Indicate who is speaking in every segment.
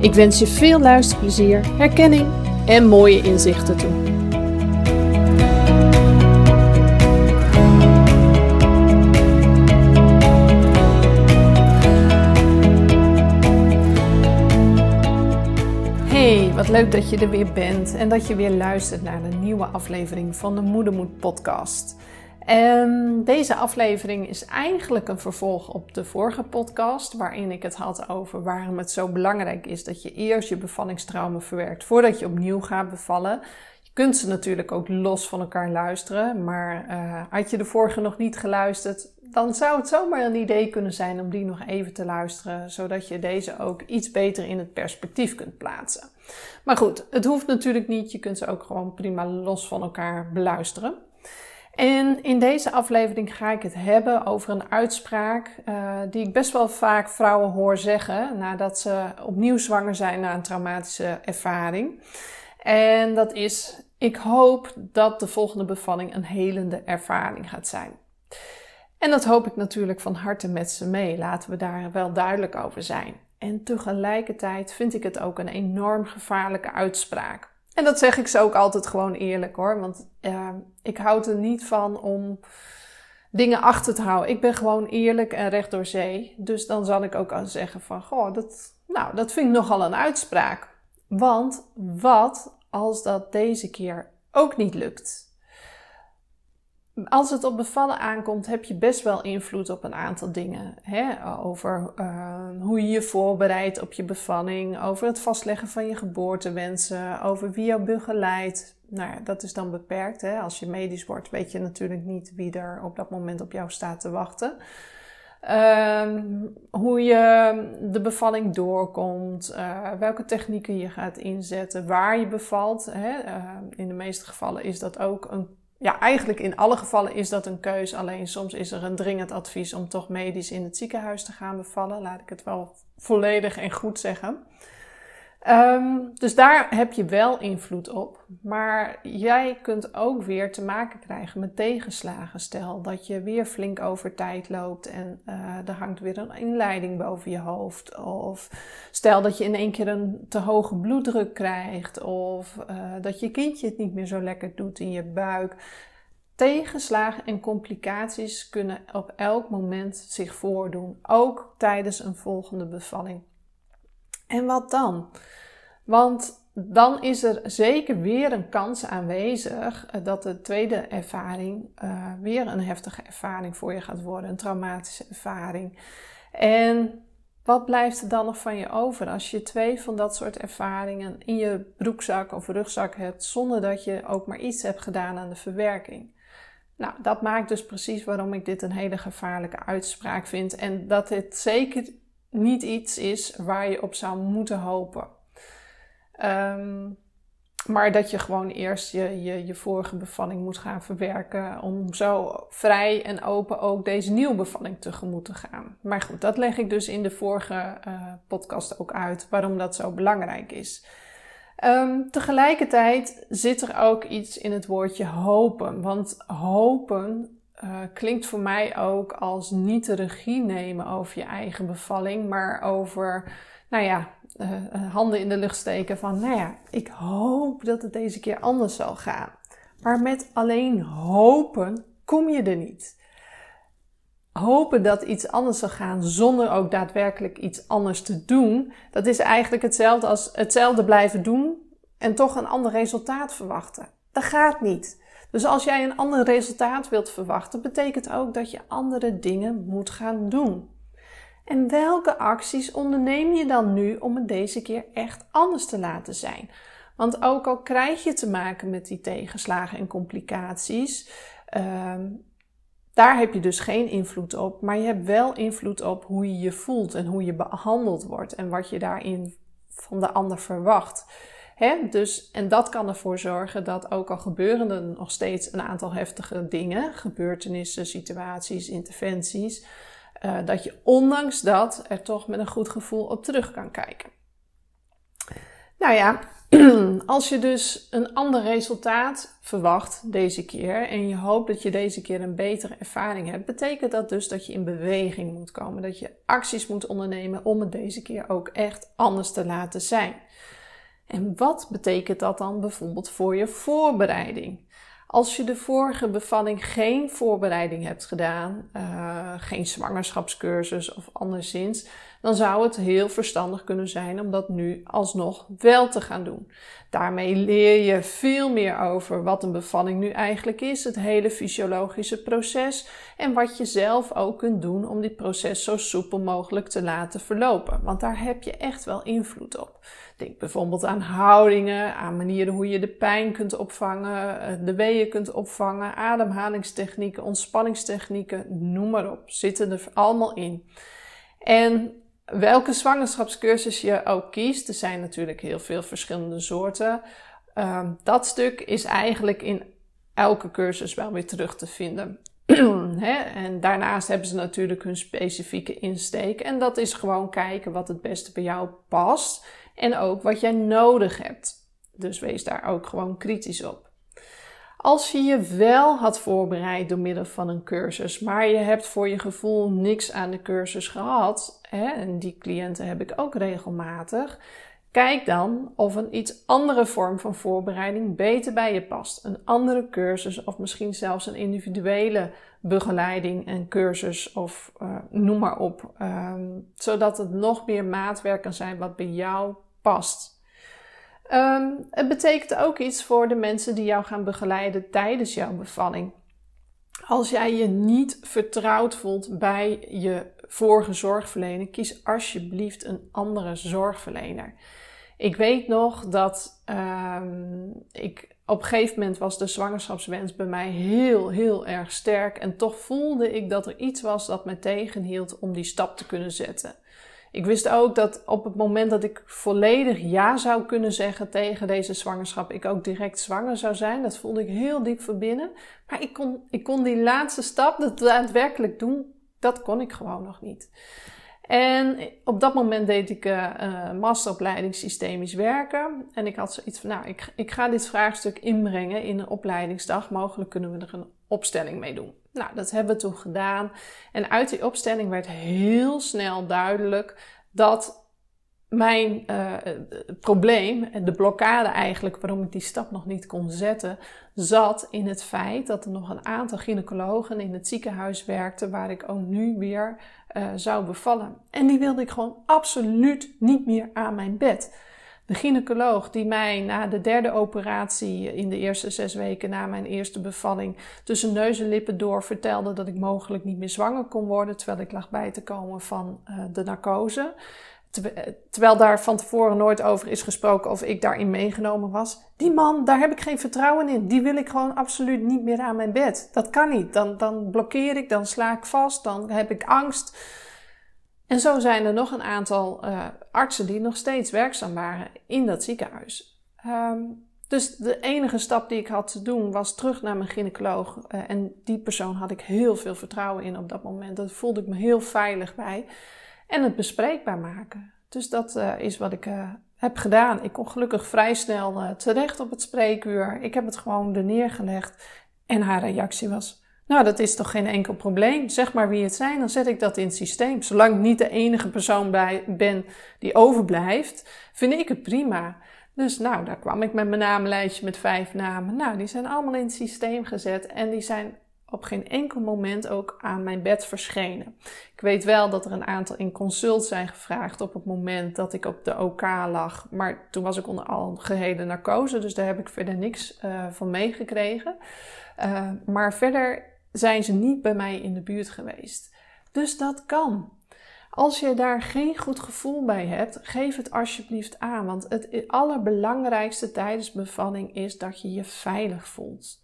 Speaker 1: Ik wens je veel luisterplezier, herkenning en mooie inzichten toe. Hey, wat leuk dat je er weer bent en dat je weer luistert naar de nieuwe aflevering van de Moedermoed podcast. En deze aflevering is eigenlijk een vervolg op de vorige podcast, waarin ik het had over waarom het zo belangrijk is dat je eerst je bevallingstrauma verwerkt voordat je opnieuw gaat bevallen. Je kunt ze natuurlijk ook los van elkaar luisteren, maar uh, had je de vorige nog niet geluisterd, dan zou het zomaar een idee kunnen zijn om die nog even te luisteren, zodat je deze ook iets beter in het perspectief kunt plaatsen. Maar goed, het hoeft natuurlijk niet, je kunt ze ook gewoon prima los van elkaar beluisteren. En in deze aflevering ga ik het hebben over een uitspraak uh, die ik best wel vaak vrouwen hoor zeggen nadat ze opnieuw zwanger zijn na een traumatische ervaring. En dat is: Ik hoop dat de volgende bevalling een helende ervaring gaat zijn. En dat hoop ik natuurlijk van harte met ze mee. Laten we daar wel duidelijk over zijn. En tegelijkertijd vind ik het ook een enorm gevaarlijke uitspraak. En dat zeg ik ze ook altijd gewoon eerlijk hoor. Want ik houd er niet van om dingen achter te houden. Ik ben gewoon eerlijk en recht door zee. Dus dan zal ik ook al zeggen van, goh, dat, nou, dat vind ik nogal een uitspraak. Want wat als dat deze keer ook niet lukt? Als het op bevallen aankomt, heb je best wel invloed op een aantal dingen. Hè? Over uh, hoe je je voorbereidt op je bevalling, over het vastleggen van je geboortewensen, over wie jou begeleidt. Nou ja, dat is dan beperkt. Hè? Als je medisch wordt, weet je natuurlijk niet wie er op dat moment op jou staat te wachten. Uh, hoe je de bevalling doorkomt, uh, welke technieken je gaat inzetten, waar je bevalt. Hè? Uh, in de meeste gevallen is dat ook een ja, eigenlijk in alle gevallen is dat een keus. Alleen soms is er een dringend advies om toch medisch in het ziekenhuis te gaan bevallen. Laat ik het wel volledig en goed zeggen. Um, dus daar heb je wel invloed op. Maar jij kunt ook weer te maken krijgen met tegenslagen. Stel dat je weer flink over tijd loopt en uh, er hangt weer een inleiding boven je hoofd. Of stel dat je in één keer een te hoge bloeddruk krijgt. Of uh, dat je kindje het niet meer zo lekker doet in je buik. Tegenslagen en complicaties kunnen op elk moment zich voordoen, ook tijdens een volgende bevalling. En wat dan? Want dan is er zeker weer een kans aanwezig eh, dat de tweede ervaring uh, weer een heftige ervaring voor je gaat worden, een traumatische ervaring. En wat blijft er dan nog van je over als je twee van dat soort ervaringen in je broekzak of rugzak hebt, zonder dat je ook maar iets hebt gedaan aan de verwerking? Nou, dat maakt dus precies waarom ik dit een hele gevaarlijke uitspraak vind en dat dit zeker niet iets is waar je op zou moeten hopen. Um, maar dat je gewoon eerst je, je, je vorige bevalling moet gaan verwerken. Om zo vrij en open ook deze nieuwe bevalling tegemoet te gaan. Maar goed, dat leg ik dus in de vorige uh, podcast ook uit. Waarom dat zo belangrijk is. Um, tegelijkertijd zit er ook iets in het woordje hopen. Want hopen uh, klinkt voor mij ook als niet de regie nemen over je eigen bevalling, maar over, nou ja, uh, handen in de lucht steken van, nou ja, ik hoop dat het deze keer anders zal gaan. Maar met alleen hopen kom je er niet. hopen dat iets anders zal gaan zonder ook daadwerkelijk iets anders te doen, dat is eigenlijk hetzelfde als hetzelfde blijven doen en toch een ander resultaat verwachten. Dat gaat niet. Dus als jij een ander resultaat wilt verwachten, betekent ook dat je andere dingen moet gaan doen. En welke acties onderneem je dan nu om het deze keer echt anders te laten zijn? Want ook al krijg je te maken met die tegenslagen en complicaties, ehm, daar heb je dus geen invloed op, maar je hebt wel invloed op hoe je je voelt en hoe je behandeld wordt en wat je daarin van de ander verwacht. Dus, en dat kan ervoor zorgen dat ook al gebeuren er nog steeds een aantal heftige dingen, gebeurtenissen, situaties, interventies, uh, dat je ondanks dat er toch met een goed gevoel op terug kan kijken. Nou ja, als je dus een ander resultaat verwacht deze keer en je hoopt dat je deze keer een betere ervaring hebt, betekent dat dus dat je in beweging moet komen, dat je acties moet ondernemen om het deze keer ook echt anders te laten zijn. En wat betekent dat dan bijvoorbeeld voor je voorbereiding? Als je de vorige bevalling geen voorbereiding hebt gedaan, uh, geen zwangerschapscursus of anderszins, dan zou het heel verstandig kunnen zijn om dat nu alsnog wel te gaan doen. Daarmee leer je veel meer over wat een bevalling nu eigenlijk is, het hele fysiologische proces en wat je zelf ook kunt doen om dit proces zo soepel mogelijk te laten verlopen. Want daar heb je echt wel invloed op. Denk bijvoorbeeld aan houdingen, aan manieren hoe je de pijn kunt opvangen, eh, de weeën kunt opvangen, ademhalingstechnieken, ontspanningstechnieken, noem maar op. Zitten er allemaal in. En welke zwangerschapscursus je ook kiest, er zijn natuurlijk heel veel verschillende soorten. Ehm, dat stuk is eigenlijk in elke cursus wel weer terug te vinden. en daarnaast hebben ze natuurlijk hun specifieke insteek. En dat is gewoon kijken wat het beste bij jou past. En ook wat jij nodig hebt. Dus wees daar ook gewoon kritisch op. Als je je wel had voorbereid door middel van een cursus, maar je hebt voor je gevoel niks aan de cursus gehad, hè, en die cliënten heb ik ook regelmatig, kijk dan of een iets andere vorm van voorbereiding beter bij je past. Een andere cursus of misschien zelfs een individuele begeleiding en cursus of uh, noem maar op, um, zodat het nog meer maatwerk kan zijn wat bij jou past. Um, het betekent ook iets voor de mensen die jou gaan begeleiden tijdens jouw bevalling. Als jij je niet vertrouwd voelt bij je vorige zorgverlener, kies alsjeblieft een andere zorgverlener. Ik weet nog dat um, ik op een gegeven moment was de zwangerschapswens bij mij heel, heel erg sterk. En toch voelde ik dat er iets was dat me tegenhield om die stap te kunnen zetten. Ik wist ook dat op het moment dat ik volledig ja zou kunnen zeggen tegen deze zwangerschap, ik ook direct zwanger zou zijn. Dat voelde ik heel diep van binnen. Maar ik kon, ik kon die laatste stap, dat daadwerkelijk doen, dat kon ik gewoon nog niet. En op dat moment deed ik uh, masteropleiding systemisch werken. En ik had zoiets van, nou, ik, ik ga dit vraagstuk inbrengen in een opleidingsdag. Mogelijk kunnen we er een opstelling mee doen. Nou, dat hebben we toen gedaan. En uit die opstelling werd heel snel duidelijk dat mijn uh, probleem, de blokkade eigenlijk waarom ik die stap nog niet kon zetten, zat in het feit dat er nog een aantal gynaecologen in het ziekenhuis werkten waar ik ook nu weer uh, zou bevallen. En die wilde ik gewoon absoluut niet meer aan mijn bed. De gynaecoloog die mij na de derde operatie in de eerste zes weken na mijn eerste bevalling tussen neus en lippen door vertelde dat ik mogelijk niet meer zwanger kon worden terwijl ik lag bij te komen van uh, de narcose. Terwijl daar van tevoren nooit over is gesproken of ik daarin meegenomen was. Die man, daar heb ik geen vertrouwen in. Die wil ik gewoon absoluut niet meer aan mijn bed. Dat kan niet. Dan, dan blokkeer ik, dan sla ik vast, dan heb ik angst. En zo zijn er nog een aantal uh, artsen die nog steeds werkzaam waren in dat ziekenhuis. Um, dus de enige stap die ik had te doen was terug naar mijn gynaecoloog. Uh, en die persoon had ik heel veel vertrouwen in op dat moment. Daar voelde ik me heel veilig bij. En het bespreekbaar maken. Dus dat uh, is wat ik heb gedaan. Ik kon gelukkig vrij snel terecht op het spreekuur. Ik heb het gewoon er neergelegd. En haar reactie was: nou, dat is toch geen enkel probleem. Zeg maar wie het zijn, dan zet ik dat in het systeem. Zolang ik niet de enige persoon bij ben die overblijft, vind ik het prima. Dus nou, daar kwam ik met mijn namenlijstje met vijf namen. Nou, die zijn allemaal in het systeem gezet en die zijn op geen enkel moment ook aan mijn bed verschenen. Ik weet wel dat er een aantal in consult zijn gevraagd op het moment dat ik op de OK lag. Maar toen was ik onder algehele narcose, dus daar heb ik verder niks uh, van meegekregen. Uh, maar verder zijn ze niet bij mij in de buurt geweest. Dus dat kan. Als je daar geen goed gevoel bij hebt, geef het alsjeblieft aan. Want het allerbelangrijkste tijdens bevalling is dat je je veilig voelt.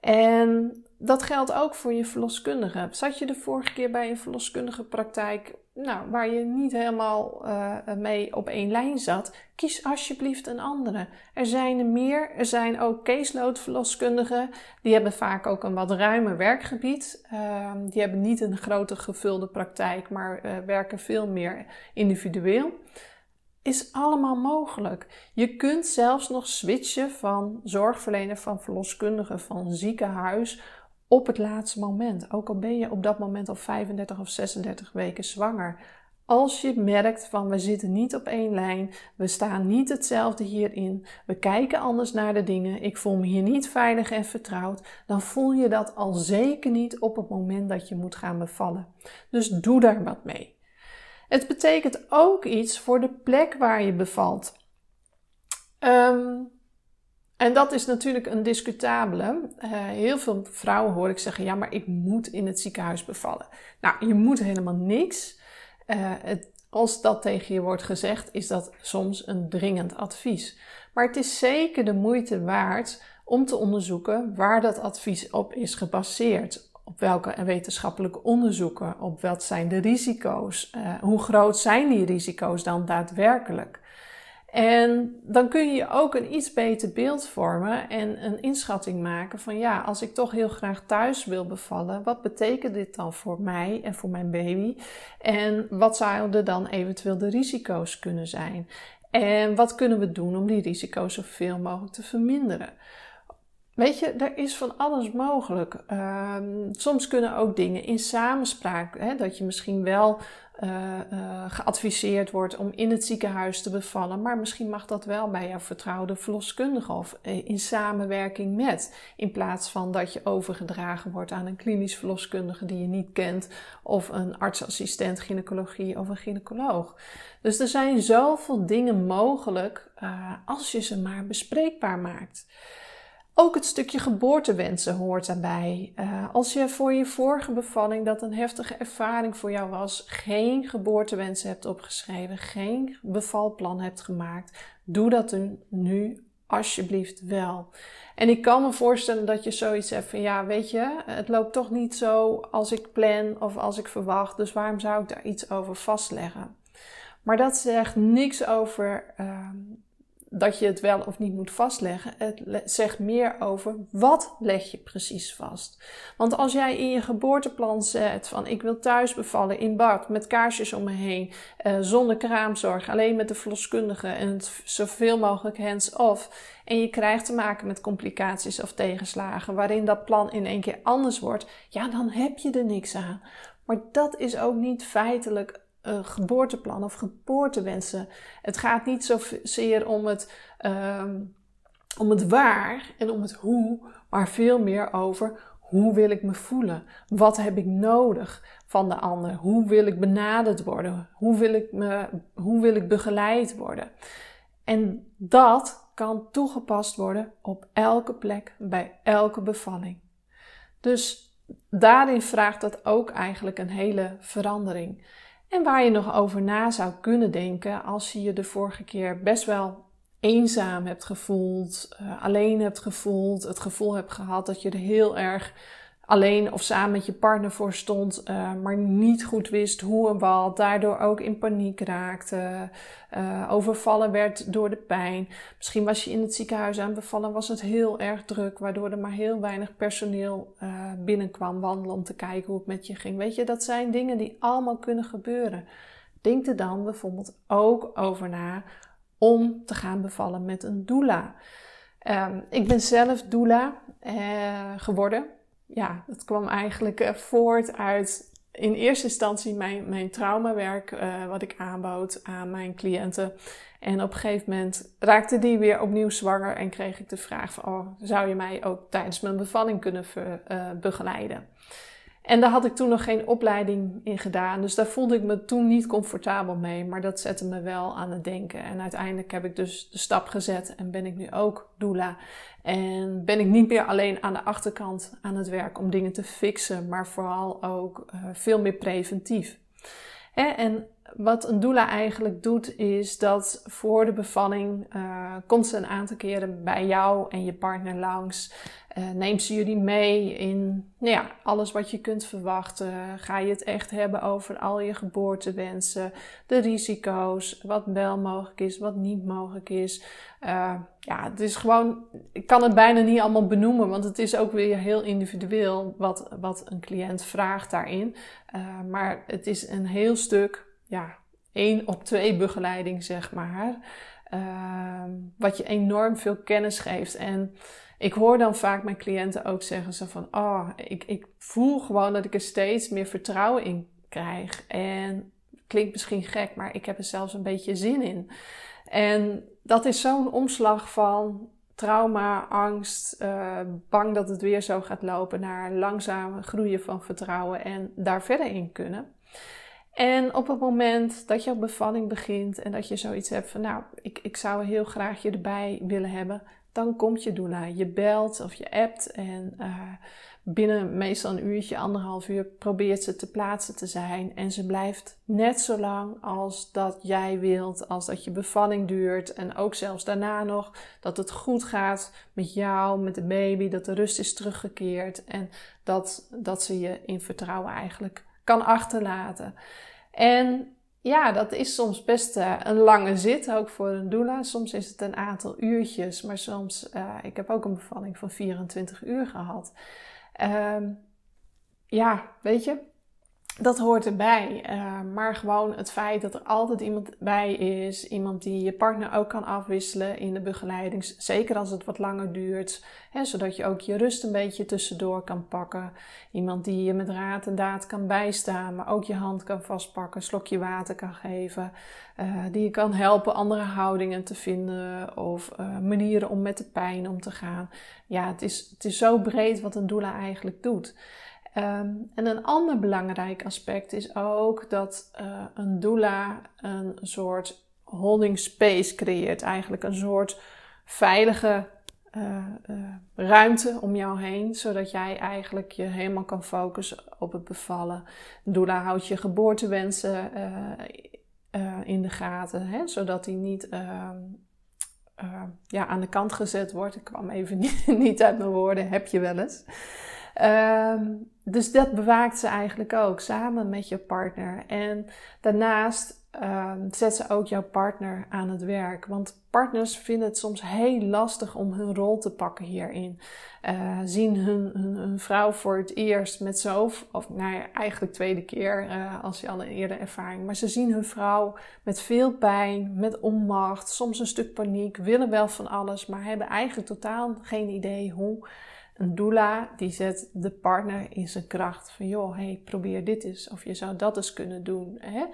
Speaker 1: En dat geldt ook voor je verloskundige. Zat je de vorige keer bij een verloskundige praktijk nou, waar je niet helemaal uh, mee op één lijn zat? Kies alsjeblieft een andere. Er zijn er meer. Er zijn ook caseload-verloskundigen. Die hebben vaak ook een wat ruimer werkgebied. Uh, die hebben niet een grote gevulde praktijk, maar uh, werken veel meer individueel is allemaal mogelijk. Je kunt zelfs nog switchen van zorgverlener, van verloskundige, van ziekenhuis op het laatste moment. Ook al ben je op dat moment al 35 of 36 weken zwanger. Als je merkt van we zitten niet op één lijn, we staan niet hetzelfde hierin, we kijken anders naar de dingen, ik voel me hier niet veilig en vertrouwd, dan voel je dat al zeker niet op het moment dat je moet gaan bevallen. Dus doe daar wat mee. Het betekent ook iets voor de plek waar je bevalt. Um, en dat is natuurlijk een discutabele. Uh, heel veel vrouwen hoor ik zeggen: ja, maar ik moet in het ziekenhuis bevallen. Nou, je moet helemaal niks. Het, als dat tegen je wordt gezegd, is dat soms een dringend advies. Maar het is zeker de moeite waard om te onderzoeken waar dat advies op is gebaseerd. Op welke wetenschappelijke onderzoeken? Op wat zijn de risico's? Uh, hoe groot zijn die risico's dan daadwerkelijk? En dan kun je ook een iets beter beeld vormen en een inschatting maken van ja, als ik toch heel graag thuis wil bevallen, wat betekent dit dan voor mij en voor mijn baby? En wat zouden dan eventueel de risico's kunnen zijn? En wat kunnen we doen om die risico's zoveel mogelijk te verminderen? Weet je, er is van alles mogelijk. Um, soms kunnen ook dingen in samenspraak, hè, dat je misschien wel uh, uh, geadviseerd wordt om in het ziekenhuis te bevallen, maar misschien mag dat wel bij jouw vertrouwde verloskundige of eh, in samenwerking met, in plaats van dat je overgedragen wordt aan een klinisch verloskundige die je niet kent, of een artsassistent gynaecologie of een gynaecoloog. Dus er zijn zoveel dingen mogelijk als je ze maar bespreekbaar maakt. Ook het stukje geboortewensen hoort daarbij. Uh, als je voor je vorige bevalling, dat een heftige ervaring voor jou was, geen geboortewensen hebt opgeschreven, geen bevalplan hebt gemaakt, doe dat nu alsjeblieft wel. En ik kan me voorstellen dat je zoiets hebt van ja, weet je, het loopt toch niet zo als ik plan of als ik verwacht, dus waarom zou ik daar iets over vastleggen? Maar dat zegt niks over uh, dat je het wel of niet moet vastleggen. Het zegt meer over wat leg je precies vast. Want als jij in je geboorteplan zet van ik wil thuis bevallen in bad met kaarsjes om me heen, uh, zonder kraamzorg, alleen met de verloskundige en zoveel mogelijk hands-off. En je krijgt te maken met complicaties of tegenslagen waarin dat plan in één keer anders wordt, ja, dan heb je er niks aan. Maar dat is ook niet feitelijk uh, geboorteplan of geboortewensen. Het gaat niet zozeer om het, uh, om het waar en om het hoe, maar veel meer over hoe wil ik me voelen? Wat heb ik nodig van de ander? Hoe wil ik benaderd worden? Hoe wil ik, me, hoe wil ik begeleid worden? En dat kan toegepast worden op elke plek, bij elke bevalling. Dus daarin vraagt dat ook eigenlijk een hele verandering. En waar je nog over na zou kunnen denken als je je de vorige keer best wel eenzaam hebt gevoeld, uh, alleen hebt gevoeld, het gevoel hebt gehad dat je er heel erg alleen of samen met je partner voor stond, uh, maar niet goed wist hoe en wat, daardoor ook in paniek raakte, uh, overvallen werd door de pijn. Misschien was je in het ziekenhuis aan bevallen, was het heel erg druk, waardoor er maar heel weinig personeel uh, binnenkwam wandelen om te kijken hoe het met je ging. Weet je, dat zijn dingen die allemaal kunnen gebeuren. Denk er dan bijvoorbeeld ook over na om te gaan bevallen met een doula. Um, ik ben zelf doula geworden ja, dat kwam eigenlijk eh, voort uit in eerste instantie mijn, mijn traumawerk, uh, wat ik aanbood aan mijn cliënten. En op een gegeven moment raakte die weer opnieuw zwanger en kreeg ik de vraag van, oh, zou je mij ook tijdens mijn bevalling kunnen uh, begeleiden? En daar had ik toen nog geen opleiding in gedaan. Dus daar voelde ik me toen niet comfortabel mee. Maar dat zette me wel aan het denken. En uiteindelijk heb ik dus de stap gezet en ben ik nu ook doula. En ben ik niet meer alleen aan de achterkant aan het werk om dingen te fixen, maar vooral ook uh, veel meer preventief. En wat een doula eigenlijk doet, is dat voor de bevalling uh, komt ze een aantal keren bij jou en je partner langs. Uh, neemt ze jullie mee in nou ja, alles wat je kunt verwachten. Ga je het echt hebben over al je geboortewensen, de risico's, wat wel mogelijk is, wat niet mogelijk is. Uh, ja, het is gewoon, ik kan het bijna niet allemaal benoemen, want het is ook weer heel individueel wat, wat een cliënt vraagt daarin. Maar het is een heel stuk ja, één op twee begeleiding, zeg maar. Uh, wat je enorm veel kennis geeft. En ik hoor dan vaak mijn cliënten ook zeggen van, oh, ik, ik voel gewoon dat ik er steeds meer vertrouwen in krijg. En klinkt misschien gek, maar ik heb er zelfs een beetje zin in. En dat is zo'n omslag van trauma, angst, uh, bang dat het weer zo gaat lopen, naar langzaam groeien van vertrouwen en daar verder in kunnen. En op het moment dat op bevalling begint en dat je zoiets hebt van, nou, ik, ik zou heel graag je erbij willen hebben, dan komt je doula. Je belt of je appt en uh, binnen meestal een uurtje, anderhalf uur probeert ze te plaatsen te zijn. En ze blijft net zo lang als dat jij wilt, als dat je bevalling duurt. En ook zelfs daarna nog dat het goed gaat met jou, met de baby, dat de rust is teruggekeerd en dat, dat ze je in vertrouwen eigenlijk kan achterlaten. En ja, dat is soms best uh, een lange zit, ook voor een doula. Soms is het een aantal uurtjes, maar soms, uh, ik heb ook een bevalling van 24 uur gehad. Um, ja, weet je, dat hoort erbij. Uh, maar gewoon het feit dat er altijd iemand bij is. Iemand die je partner ook kan afwisselen in de begeleiding. Zeker als het wat langer duurt. Hè, zodat je ook je rust een beetje tussendoor kan pakken. Iemand die je met raad en daad kan bijstaan. Maar ook je hand kan vastpakken. Een slokje water kan geven. Uh, die je kan helpen andere houdingen te vinden. Of uh, manieren om met de pijn om te gaan. Ja, het is, het is zo breed wat een doula eigenlijk doet. Um, en een ander belangrijk aspect is ook dat uh, een doula een soort holding space creëert. Eigenlijk een soort veilige uh, uh, ruimte om jou heen, zodat jij eigenlijk je helemaal kan focussen op het bevallen. Doula houdt je geboortewensen in de gaten, hè, zodat die niet ehm, ja, aan de kant gezet wordt. Ik kwam even niet, uit mijn woorden, heb je wel eens. Um, dus dat bewaakt ze eigenlijk ook samen met je partner. En daarnaast um, zet ze ook jouw partner aan het werk. Want partners vinden het soms heel lastig om hun rol te pakken hierin. Uh, zien hun, hun, vrouw voor het eerst met zo, of nou ja, eigenlijk tweede keer uh, als je al een eerder ervaring. Maar ze zien hun vrouw met veel pijn, met onmacht, soms een stuk paniek, willen wel van alles, maar hebben eigenlijk totaal geen idee hoe. Een doula die zet de partner in zijn kracht. Van joh, hey, probeer dit eens. Of je zou dat eens kunnen doen. Hè?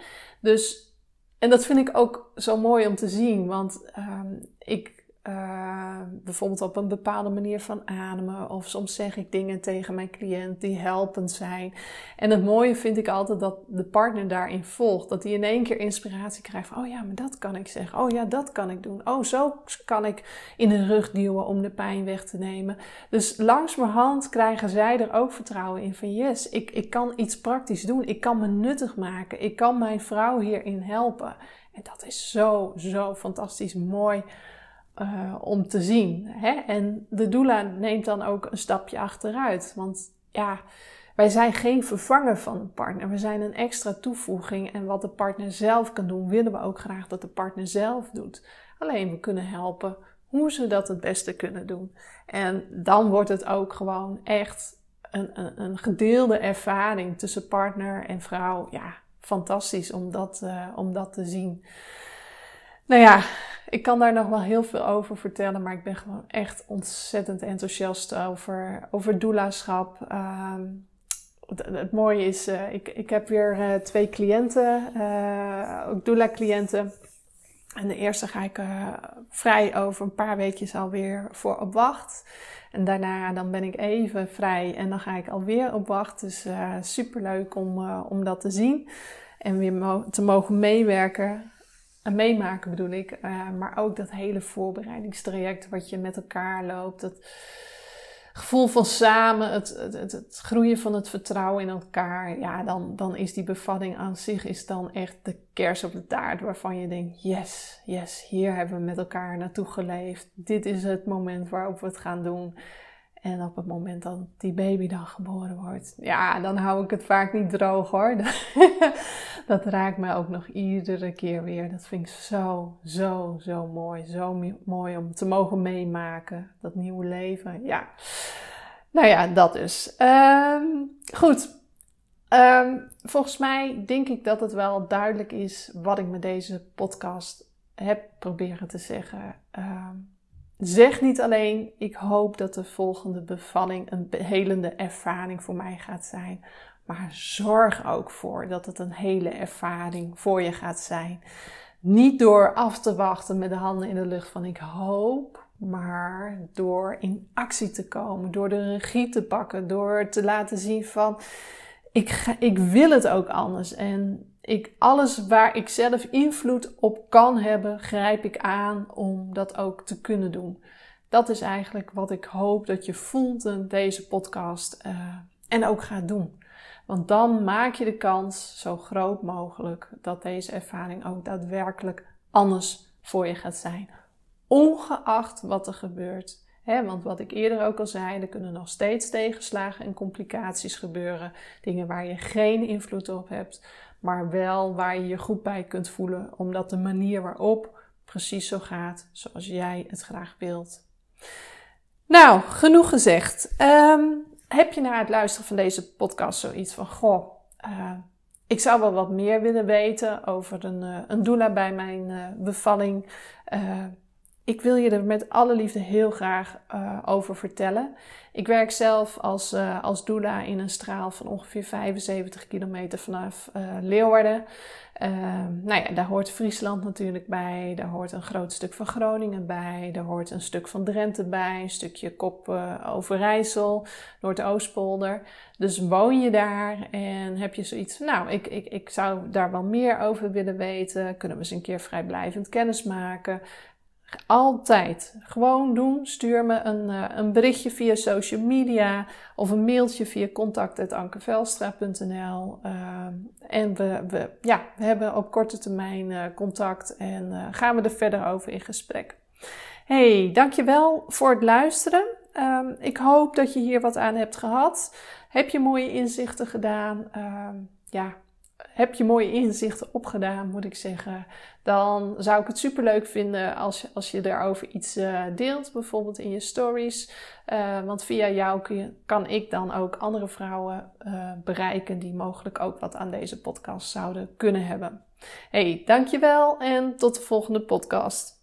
Speaker 1: Dus, en dat vind ik ook zo mooi om te zien. Want um, ik uh, bijvoorbeeld op een bepaalde manier van ademen. Of soms zeg ik dingen tegen mijn cliënt die helpend zijn. En het mooie vind ik altijd dat de partner daarin volgt. Dat hij in één keer inspiratie krijgt van, oh ja, maar dat kan ik zeggen. Oh ja, dat kan ik doen. Oh, zo kan ik in de rug duwen om de pijn weg te nemen. Dus langs mijn hand krijgen zij er ook vertrouwen in van, yes, ik, ik kan iets praktisch doen. Ik kan me nuttig maken. Ik kan mijn vrouw hierin helpen. En dat is zo, zo fantastisch mooi uh, om te zien. Hè? En de doula neemt dan ook een stapje achteruit. Want ja, wij zijn geen vervanger van een partner. We zijn een extra toevoeging. En wat de partner zelf kan doen, willen we ook graag dat de partner zelf doet. Alleen we kunnen helpen hoe ze dat het beste kunnen doen. En dan wordt het ook gewoon echt een, een, een gedeelde ervaring tussen partner en vrouw. Ja, fantastisch om dat, uh, om dat te zien. Nou ja, ik kan daar nog wel heel veel over vertellen, maar ik ben gewoon echt ontzettend enthousiast over, over doulaschap. Um, het mooie is, uh, ik, ik heb weer uh, twee cliënten, uh, ook doula-cliënten. En de eerste ga ik vrij over een paar weekjes alweer voor op wacht. En daarna dan ben ik even vrij en dan ga ik alweer op wacht. Dus super leuk om, om dat te zien en weer te mogen meewerken. En meemaken bedoel ik. maar ook dat hele voorbereidingstraject wat je met elkaar loopt. Dat, gevoel van samen, het, het, het, groeien van het vertrouwen in elkaar, ja, dan, dan is die bevatting aan zich is dan echt de kers op de taart waarvan je denkt, yes, yes, hier hebben we met elkaar naartoe geleefd. Dit is het moment waarop we het gaan doen. En op het moment dat die baby dan geboren wordt, ja, dan hou ik het vaak niet droog hoor. dat raakt mij ook nog iedere keer weer. Dat vind ik zo, zo, zo mooi. Zo mooi om te mogen meemaken. Dat nieuwe leven. Ja. Nou ja, dat dus. Um, goed. Um, volgens mij denk ik dat het wel duidelijk is wat ik met deze podcast heb proberen te zeggen. Um, Zeg niet alleen, ik hoop dat de volgende bevalling een helende ervaring voor mij gaat zijn. Maar zorg ook voor dat het een hele ervaring voor je gaat zijn. Niet door af te wachten met de handen in de lucht van ik hoop, maar door in actie te komen, door de regie te pakken, door te laten zien van ik, ga, ik wil het ook anders. En ik, alles waar ik zelf invloed op kan hebben, grijp ik aan om dat ook te kunnen doen. Dat is eigenlijk wat ik hoop dat je voelt in deze podcast uh, en ook gaat doen. Want dan maak je de kans zo groot mogelijk dat deze ervaring ook daadwerkelijk anders voor je gaat zijn. Ongeacht wat er gebeurt. Want wat ik eerder ook al zei, er kunnen nog steeds tegenslagen en complicaties gebeuren. Dingen waar je geen invloed op hebt maar wel waar je je goed bij kunt voelen, omdat de manier waarop precies zo gaat zoals jij het graag wilt. Nou, genoeg gezegd. Ehm, heb je na het luisteren van deze podcast zoiets van: Goh, uh, ik zou wel wat meer willen weten over een, uh, een doula bij mijn uh, bevalling? Ik wil je er met alle liefde heel graag uh, over vertellen. Ik werk zelf als, uh, als doula in een straal van ongeveer 75 kilometer vanaf uh, Leeuwarden. nou ja, daar hoort Friesland natuurlijk bij. Daar hoort een groot stuk van Groningen bij. Daar hoort een stuk van Drenthe bij. Een stukje Kop Overijssel, Noordoostpolder. Dus woon je daar en heb je zoiets. Nou, ik, ik, ik zou daar wel meer over willen weten. Kunnen we eens een keer vrijblijvend kennis maken... Altijd. Gewoon doen. Stuur me een, uh, een berichtje via social media of een mailtje via contact.ankevelstra.nl. Uh, ehm, en we, we, ja, we hebben op korte termijn uh, contact en gaan we er verder over in gesprek. Hey, dankjewel voor het luisteren. Um, ik hoop dat je hier wat aan hebt gehad. Heb je mooie inzichten gedaan? Um, ja, heb je mooie inzichten opgedaan, moet ik zeggen, dan zou ik het super leuk vinden als als je daarover iets uh, deelt, bijvoorbeeld in je stories. Uh, want via jou kan ik dan ook andere vrouwen uh, bereiken die mogelijk ook wat aan deze podcast zouden kunnen hebben. Hey, dankjewel en tot de volgende podcast.